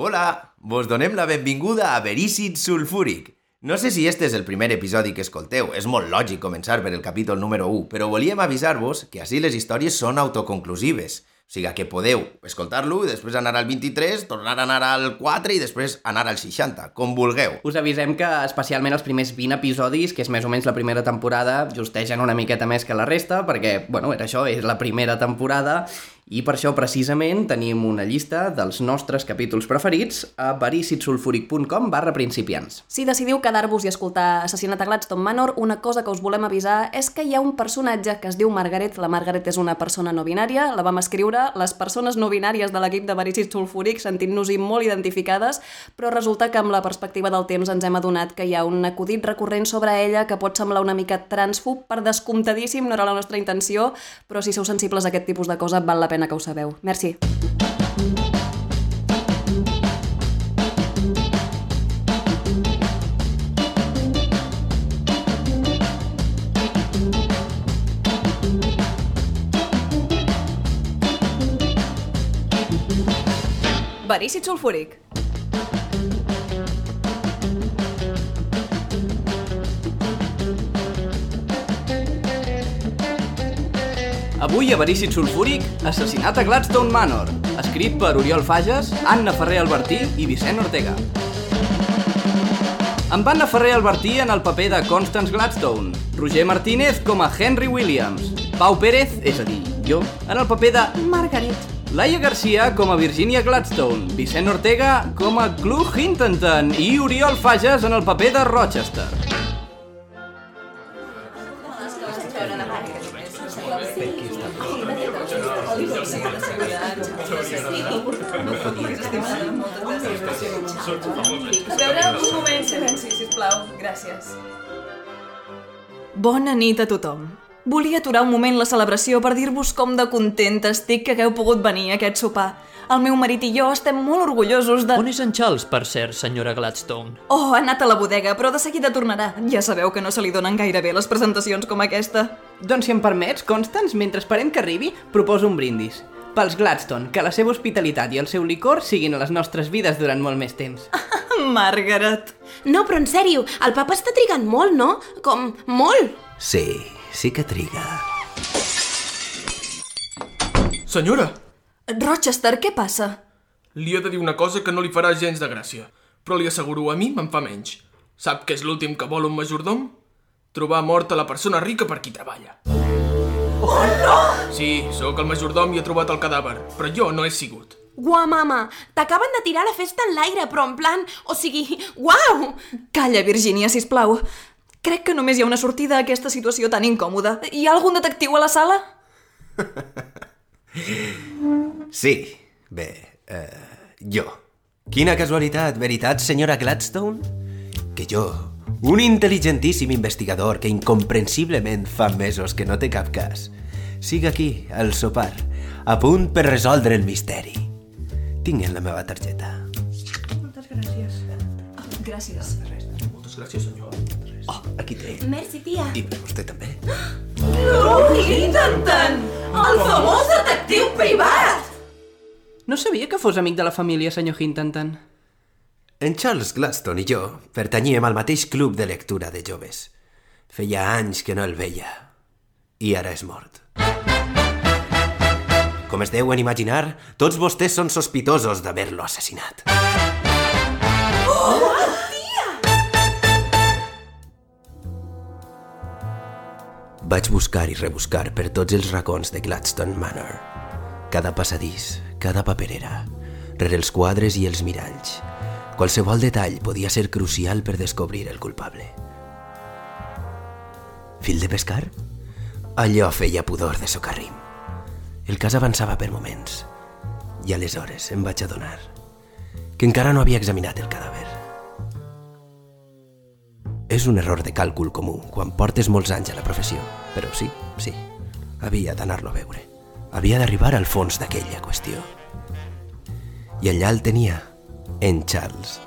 Hola, vos donem la benvinguda a Verícid Sulfúric. No sé si este és el primer episodi que escolteu, és molt lògic començar per el capítol número 1, però volíem avisar-vos que així les històries són autoconclusives. O sigui que podeu escoltar-lo i després anar al 23, tornar a anar al 4 i després anar al 60, com vulgueu. Us avisem que especialment els primers 20 episodis, que és més o menys la primera temporada, justegen una miqueta més que la resta, perquè, bueno, era això, és la primera temporada, i per això, precisament, tenim una llista dels nostres capítols preferits a vericitsulfúric.com barra principiants. Si decidiu quedar-vos i escoltar Assassinat a Gladstone Manor, una cosa que us volem avisar és que hi ha un personatge que es diu Margaret. La Margaret és una persona no binària, la vam escriure les persones no binàries de l'equip de Vericit Sulfúric sentint-nos-hi molt identificades, però resulta que amb la perspectiva del temps ens hem adonat que hi ha un acudit recurrent sobre ella que pot semblar una mica transfub, per descomptadíssim, no era la nostra intenció, però si sou sensibles a aquest tipus de cosa val la pena que ho sabeu. Merci. Verícit sulfúric. Avui a Verícit Sulfúric, Assassinat a Gladstone Manor, escrit per Oriol Fages, Anna Ferrer Albertí i Vicent Ortega. Amb Anna Ferrer Albertí en el paper de Constance Gladstone, Roger Martínez com a Henry Williams, Pau Pérez, és a dir, jo, en el paper de Margaret. Laia Garcia com a Virginia Gladstone, Vicent Ortega com a Clu Hintonton i Oriol Fages en el paper de Rochester. A veure, un moment, silenci, sisplau. Gràcies. Bona nit a tothom. Volia aturar un moment la celebració per dir-vos com de contenta estic que hagueu pogut venir a aquest sopar. El meu marit i jo estem molt orgullosos de... On és en Charles, per cert, senyora Gladstone? Oh, ha anat a la bodega, però de seguida tornarà. Ja sabeu que no se li donen gaire bé les presentacions com aquesta. Doncs si em permets, Constance, mentre esperem que arribi, proposo un brindis. Pels Gladstone, que la seva hospitalitat i el seu licor siguin a les nostres vides durant molt més temps. Margaret. No, però en sèrio, el papa està trigant molt, no? Com, molt. Sí, sí que triga. Senyora, Rochester, què passa? li he de dir una cosa que no li farà gens de gràcia, però li asseguro a mi me'n fa menys. Sap què és l'últim que vol un majordom? Trobar morta la persona rica per qui treballa. Oh, no! Sí, sóc el majordom i he trobat el cadàver, però jo no he sigut. Guau, mama, t'acaben de tirar la festa en l'aire, però en plan... O sigui, uau! Calla, Virginia, si plau. Crec que només hi ha una sortida a aquesta situació tan incòmoda. Hi ha algun detectiu a la sala? Sí, bé, eh, jo. Quina casualitat, veritat, senyora Gladstone? Que jo, un intel·ligentíssim investigador que incomprensiblement fa mesos que no té cap cas, siga aquí, al sopar, a punt per resoldre el misteri. Tinguen la meva targeta. Gràcies. Moltes gràcies, senyor. Oh, aquí té. Merci, tia. I per vostè també. Intenten! El famós detectiu privat! No sabia que fos amic de la família, senyor Hintonton. En Charles Gladstone i jo pertanyíem al mateix club de lectura de joves. Feia anys que no el veia. I ara és mort. Com es deuen imaginar, tots vostès són sospitosos d'haver-lo assassinat. Vaig buscar i rebuscar per tots els racons de Gladstone Manor. Cada passadís, cada paperera, rere els quadres i els miralls. Qualsevol detall podia ser crucial per descobrir el culpable. Fil de pescar? Allò feia pudor de socarrim. El cas avançava per moments. I aleshores em vaig adonar que encara no havia examinat el cadàver. És un error de càlcul comú quan portes molts anys a la professió, però sí, sí, havia d'anar-lo a veure. Havia d'arribar al fons d'aquella qüestió. I allà el tenia, en Charles,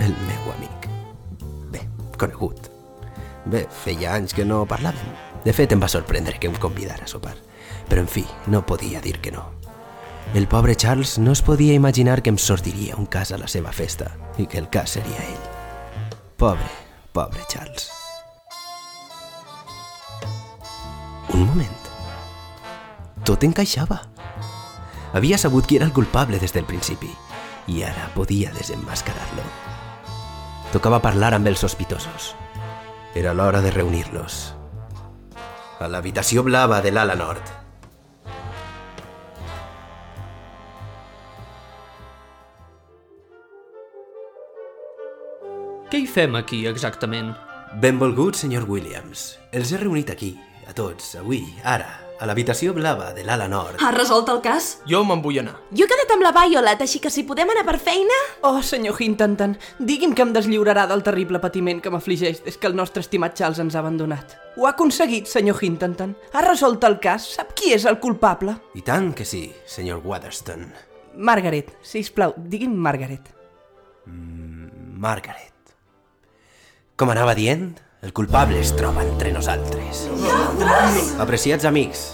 el meu amic. Bé, conegut. Bé, feia anys que no parlàvem. De fet, em va sorprendre que em convidara a sopar. Però, en fi, no podia dir que no. El pobre Charles no es podia imaginar que em sortiria un cas a la seva festa i que el cas seria ell. Pobre, pobre Charles. Un moment. Tot encaixava. Havia sabut qui era el culpable des del principi i ara podia desenmascarar-lo. Tocava parlar amb els sospitosos. Era l'hora de reunir-los. A l'habitació blava de l'ala nord. Què hi fem aquí, exactament? Benvolgut, senyor Williams. Els he reunit aquí, a tots, avui, ara, a l'habitació blava de l'ala nord. Has resolt el cas? Jo me'n vull anar. Jo he quedat amb la Violet, així que si podem anar per feina... Oh, senyor Hintanton, digui'm que em deslliurarà del terrible patiment que m'afligeix des que el nostre estimat Charles ens ha abandonat. Ho ha aconseguit, senyor Hintanton. Ha resolt el cas. Sap qui és el culpable? I tant que sí, senyor Waterston. Margaret, si plau, digui'm Margaret. Margaret. Com anava dient, el culpable es troba entre nosaltres. Apreciats amics,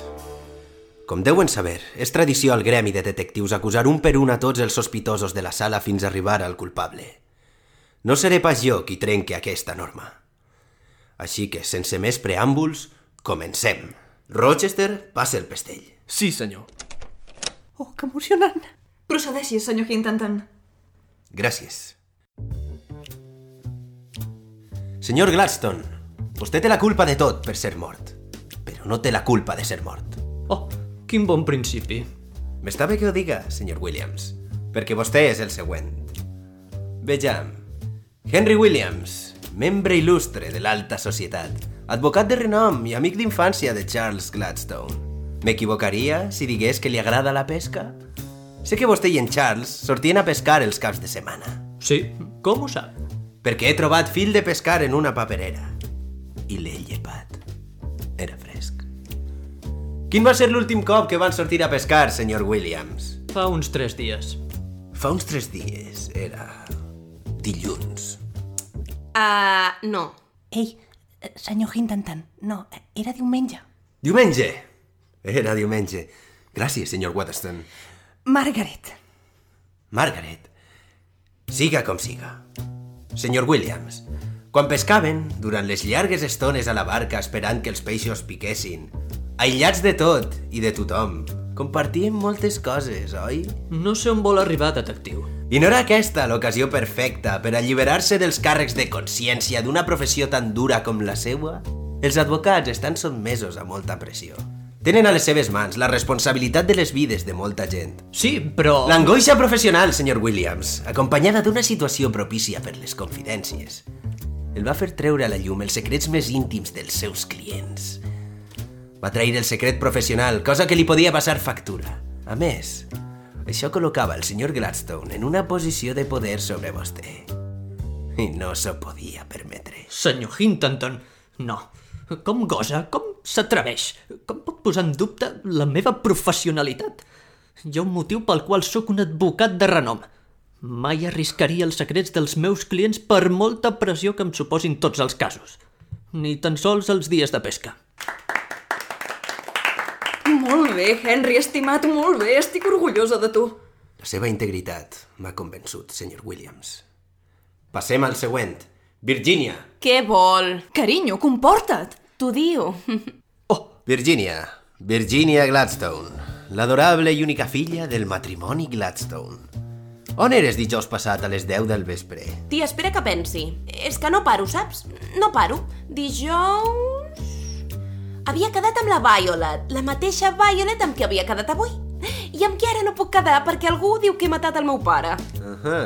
com deuen saber, és tradició al gremi de detectius acusar un per un a tots els sospitosos de la sala fins a arribar al culpable. No seré pas jo qui trenque aquesta norma. Així que, sense més preàmbuls, comencem. Rochester, passa el pestell. Sí, senyor. Oh, que emocionant. Procedeixi, senyor Hintanton. Gràcies. Senyor Gladstone, vostè té la culpa de tot per ser mort, però no té la culpa de ser mort. Oh, quin bon principi. M'està bé que ho diga, senyor Williams, perquè vostè és el següent. Vejam. Henry Williams, membre il·lustre de l'alta societat, advocat de renom i amic d'infància de Charles Gladstone. M'equivocaria si digués que li agrada la pesca? Sé que vostè i en Charles sortien a pescar els caps de setmana, Sí, com ho sap? Perquè he trobat fil de pescar en una paperera. I l'he llepat. Era fresc. Quin va ser l'últim cop que van sortir a pescar, senyor Williams? Fa uns tres dies. Fa uns tres dies. Era... dilluns. Ah, uh, no. Ei, senyor Hintanton, no, era diumenge. Diumenge! Era diumenge. Gràcies, senyor Waterston. Margaret. Margaret. Siga com siga. Senyor Williams, quan pescaven, durant les llargues estones a la barca esperant que els peixos piquessin, aïllats de tot i de tothom, compartíem moltes coses, oi? No sé on vol arribar, detectiu. I no era aquesta l'ocasió perfecta per alliberar-se dels càrrecs de consciència d'una professió tan dura com la seua? Els advocats estan sotmesos a molta pressió. Tenen a les seves mans la responsabilitat de les vides de molta gent. Sí, però... L'angoixa professional, senyor Williams, acompanyada d'una situació propícia per les confidències, el va fer treure a la llum els secrets més íntims dels seus clients. Va trair el secret professional, cosa que li podia passar factura. A més, això col·locava el senyor Gladstone en una posició de poder sobre vostè. I no s'ho podia permetre. Senyor Hintanton, no. Com gosa? Com s'atreveix? Com pot posar en dubte la meva professionalitat? Hi ha un motiu pel qual sóc un advocat de renom. Mai arriscaria els secrets dels meus clients per molta pressió que em suposin tots els casos. Ni tan sols els dies de pesca. Molt bé, Henry, estimat, molt bé. Estic orgullosa de tu. La seva integritat m'ha convençut, senyor Williams. Passem al següent. Virginia. Què vol? Carinyo, comporta't. T'ho diu. Virginia. Virginia Gladstone. L'adorable i única filla del matrimoni Gladstone. On eres dijous passat a les 10 del vespre? Tia, espera que pensi. És que no paro, saps? No paro. Dijous... Havia quedat amb la Violet, la mateixa Violet amb qui havia quedat avui. I amb qui ara no puc quedar perquè algú diu que he matat el meu pare. Ahà.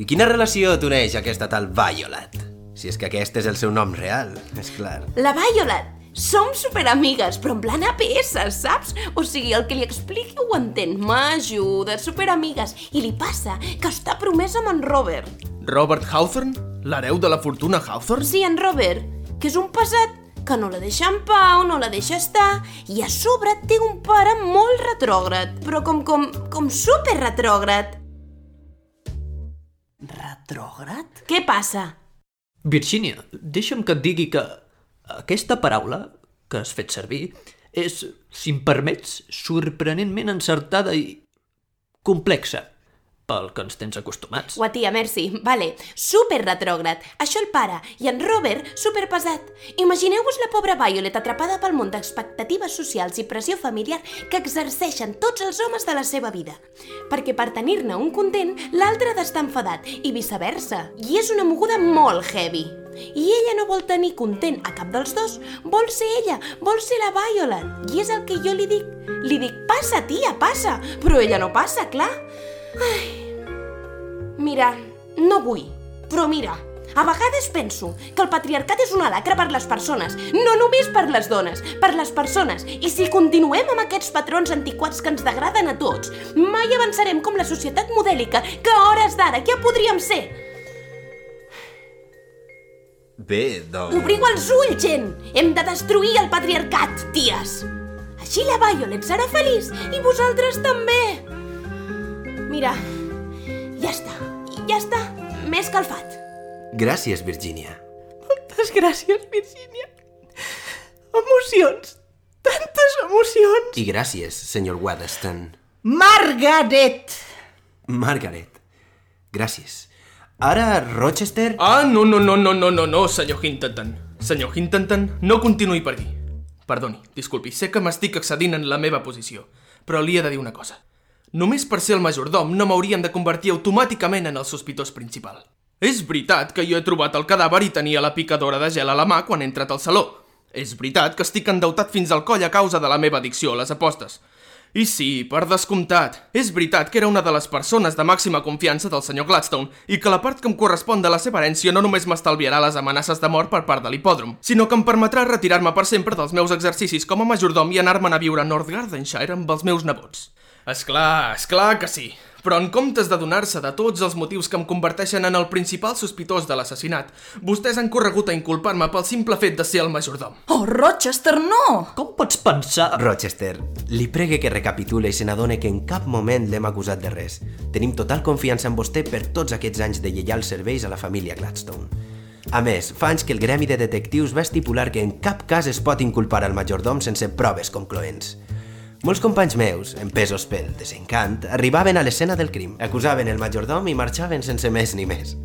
I quina relació t'uneix aquesta tal Violet? Si és que aquest és el seu nom real, és clar. La Violet! Som superamigues, però en plan APS, saps? O sigui, el que li expliqui ho entén. M'ajuda, superamigues. I li passa que està promès amb en Robert. Robert Hawthorne? L'hereu de la fortuna Hawthorne? Sí, en Robert, que és un pesat que no la deixa en pau, no la deixa estar, i a sobre té un pare molt retrògrad, però com, com, com super retrògrad. Retrògrad? Què passa? Virginia, deixa'm que et digui que aquesta paraula que has fet servir És, si em permets, sorprenentment encertada i complexa pel que ens tens acostumats. Ua, tia, merci. Vale. Super retrògrad. Això el pare. I en Robert, super pesat. Imagineu-vos la pobra Violet atrapada pel món d'expectatives socials i pressió familiar que exerceixen tots els homes de la seva vida. Perquè per tenir-ne un content, l'altre ha d'estar enfadat, i viceversa. I és una moguda molt heavy. I ella no vol tenir content a cap dels dos. Vol ser ella, vol ser la Violet. I és el que jo li dic. Li dic, passa, tia, passa. Però ella no passa, clar. Ai. Mira, no vull, però mira, a vegades penso que el patriarcat és una lacra per les persones, no només per les dones, per les persones. I si continuem amb aquests patrons antiquats que ens degraden a tots, mai avançarem com la societat modèlica que a hores d'ara ja podríem ser. Bé, doncs... Obriu els ulls, gent! Hem de destruir el patriarcat, ties! Així la Violet serà feliç i vosaltres també! Mira, ja està, ja està, m'he escalfat. Gràcies, Virgínia. Moltes gràcies, Virgínia. Emocions. Tantes emocions. I gràcies, senyor Weatherston. Margaret! Margaret. Gràcies. Ara, Rochester... Ah, no, no, no, no, no, no, no, senyor Hintonton. Senyor Hintonton, no continuï per aquí. Perdoni, disculpi, sé que m'estic accedint en la meva posició, però li he de dir una cosa. Només per ser el majordom no m'haurien de convertir automàticament en el sospitós principal. És veritat que jo he trobat el cadàver i tenia la picadora de gel a la mà quan he entrat al saló. És veritat que estic endeutat fins al coll a causa de la meva addicció a les apostes. I sí, per descomptat, és veritat que era una de les persones de màxima confiança del senyor Gladstone i que la part que em correspon de la seva herència no només m'estalviarà les amenaces de mort per part de l'hipòdrom, sinó que em permetrà retirar-me per sempre dels meus exercicis com a majordom i anar-me'n a viure a North Gardenshire amb els meus nebots. Esclar, esclar que sí. Però en comptes d'adonar-se de tots els motius que em converteixen en el principal sospitós de l'assassinat, vostès han corregut a inculpar-me pel simple fet de ser el majordom. Oh, Rochester, no! Com pots pensar... Rochester, li pregue que recapitule i se n'adone que en cap moment l'hem acusat de res. Tenim total confiança en vostè per tots aquests anys de lleials serveis a la família Gladstone. A més, fa anys que el gremi de detectius va estipular que en cap cas es pot inculpar al majordom sense proves concloents. Molts companys meus, empesos pel desencant, arribaven a l'escena del crim, acusaven el majordom i marxaven sense més ni més.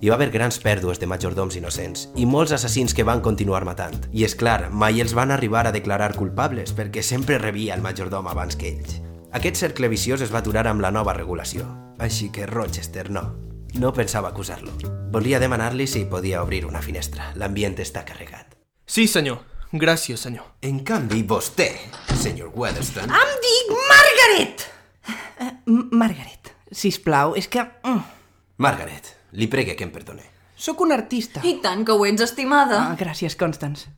Hi va haver grans pèrdues de majordoms innocents i molts assassins que van continuar matant. I és clar, mai els van arribar a declarar culpables perquè sempre rebia el majordom abans que ells. Aquest cercle viciós es va aturar amb la nova regulació, així que Rochester no. No pensava acusar-lo. Volia demanar-li si podia obrir una finestra. L'ambient està carregat. Sí, senyor. Gràcies, senyor. En canvi, vostè, senyor Weatherston... Em dic Margaret! Uh, Margaret, sisplau, és que... Mm, Margaret, li pregue que em perdone. sóc un artista. I tant que ho ets, estimada. Ah, gràcies, Constance.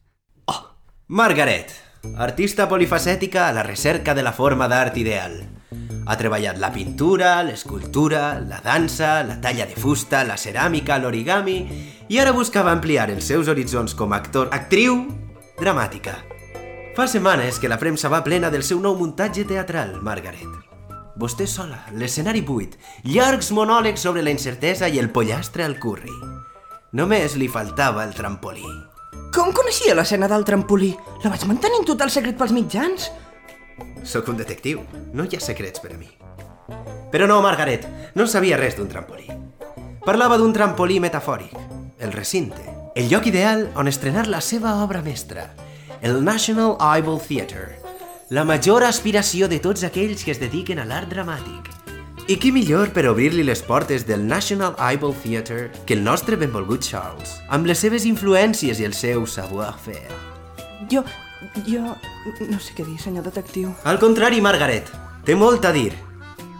Margaret, artista polifacètica a la recerca de la forma d'art ideal. Ha treballat la pintura, l'escultura, la dansa, la talla de fusta, la ceràmica, l'origami i ara buscava ampliar els seus horitzons com a actor, actriu, dramàtica. Fa setmanes que la premsa va plena del seu nou muntatge teatral, Margaret. Vostè sola, l'escenari buit, llargs monòlegs sobre la incertesa i el pollastre al curri. Només li faltava el trampolí. Com coneixia l'escena del trampolí? La vaig mantenir en total secret pels mitjans? Sóc un detectiu, no hi ha secrets per a mi. Però no, Margaret, no sabia res d'un trampolí. Parlava d'un trampolí metafòric, el recinte, el lloc ideal on estrenar la seva obra mestra, el National Eyeball Theatre, la major aspiració de tots aquells que es dediquen a l'art dramàtic. I qui millor per obrir-li les portes del National Eyeball Theatre que el nostre benvolgut Charles, amb les seves influències i el seu savoir-faire. Jo... jo... no sé què dir, senyor detectiu. Al contrari, Margaret, té molt a dir.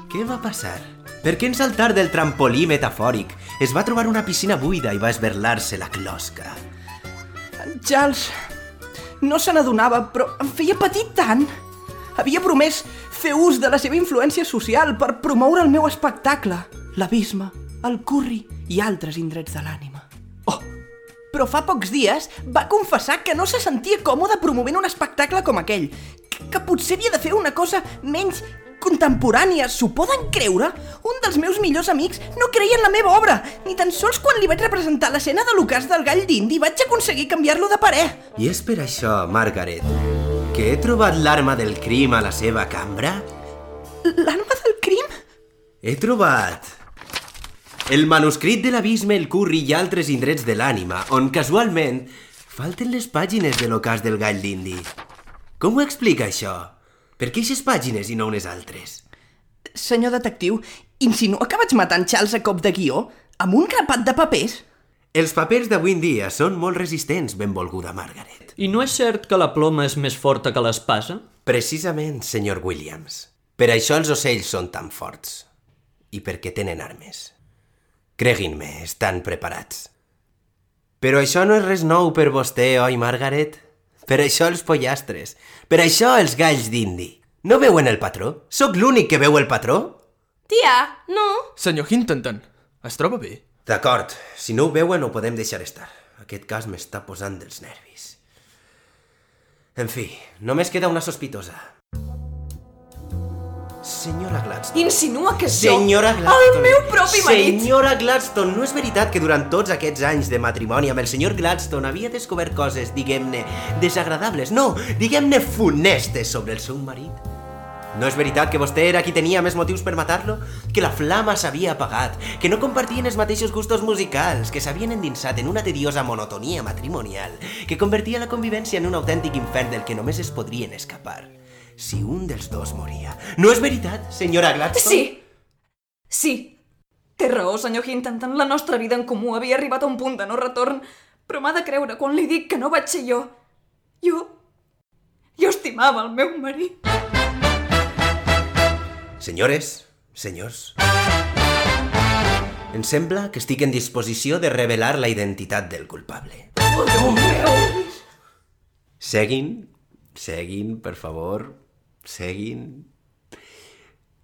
Què va passar? Per què en saltar del trampolí metafòric es va trobar una piscina buida i va esberlar-se la closca? Charles no se n'adonava, però em feia patir tant. Havia promès fer ús de la seva influència social per promoure el meu espectacle, l'abisme, el curri i altres indrets de l'ànima. Oh, però fa pocs dies va confessar que no se sentia còmode promovent un espectacle com aquell, que, que potser havia de fer una cosa menys contemporània. S'ho poden creure? Un dels meus millors amics no creia en la meva obra, ni tan sols quan li vaig representar l'escena de l'ocàs del gall d'indi vaig aconseguir canviar-lo de parer. I és per això, Margaret, Que he trobat l'arma del crim a la seva cambra? L'arma del crim? He trobat el manuscrit de l'abisme, el curri i altres indrets de l'ànima, on casualment falten les pàgines de l'ocàs del gall d'indi. Com ho explica això? Per què aquestes pàgines i no unes altres? Senyor detectiu, insinua que vaig matar en Charles a cop de guió? Amb un grapat de papers? Els papers d'avui en dia són molt resistents, benvolguda Margaret. I no és cert que la ploma és més forta que l'espasa? Precisament, senyor Williams. Per això els ocells són tan forts. I perquè tenen armes. Creguin-me, estan preparats. Però això no és res nou per vostè, oi, Margaret? Per això els pollastres. Per això els galls d'indi. No veuen el patró? Sóc l'únic que veu el patró? Tia, no. Senyor Hintonton, es troba bé? D'acord, si no ho veuen ho podem deixar estar. Aquest cas m'està posant dels nervis. En fi, només queda una sospitosa. Senyora Gladstone. Insinua que jo... Senyora Gladstone. El meu propi marit! Senyora Gladstone, no és veritat que durant tots aquests anys de matrimoni amb el senyor Gladstone havia descobert coses, diguem-ne, desagradables, no, diguem-ne funestes sobre el seu marit? No és veritat que vostè era qui tenia més motius per matar-lo? Que la flama s'havia apagat, que no compartien els mateixos gustos musicals, que s'havien endinsat en una tediosa monotonia matrimonial, que convertia la convivència en un autèntic infern del que només es podrien escapar si un dels dos moria. No és veritat, senyora Gladstone? Sí. Sí. Té raó, senyor Hintonton. La nostra vida en comú havia arribat a un punt de no retorn. Però m'ha de creure quan li dic que no vaig ser jo. Jo... Jo estimava el meu marit. Senyores, senyors, em sembla que estic en disposició de revelar la identitat del culpable. Seguin, seguin, per favor, seguin.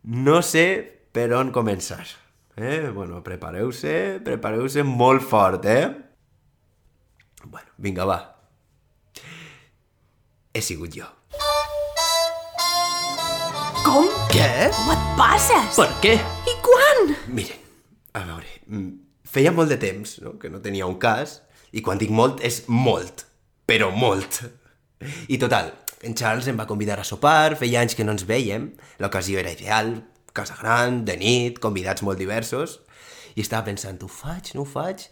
No sé per on començar. Eh? Bueno, prepareu-se, prepareu-se molt fort, eh? Bueno, vinga, va. He sigut jo. Com? Què? Com et passes? Per què? I quan? Miren, a veure, mm, feia molt de temps no? que no tenia un cas, i quan dic molt és molt, però molt. I total, en Charles em va convidar a sopar, feia anys que no ens veiem, l'ocasió era ideal, casa gran, de nit, convidats molt diversos, i estava pensant, ho faig, no ho faig?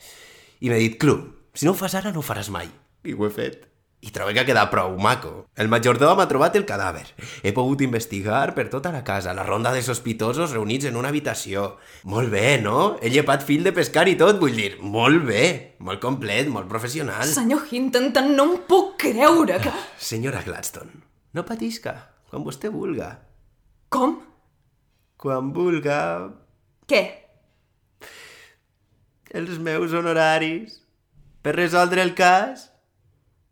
I m'ha dit, Clum, si no ho fas ara no ho faràs mai. I ho he fet. I trobo que ha quedat prou maco. El majordom ha trobat el cadàver. He pogut investigar per tota la casa, la ronda de sospitosos reunits en una habitació. Molt bé, no? He llepat fil de pescar i tot, vull dir, molt bé. Molt complet, molt professional. Senyor Hintonton, no em puc creure que... Senyora Gladstone, no patisca, quan vostè vulga. Com? Quan vulga, Què? els meus honoraris per resoldre el cas.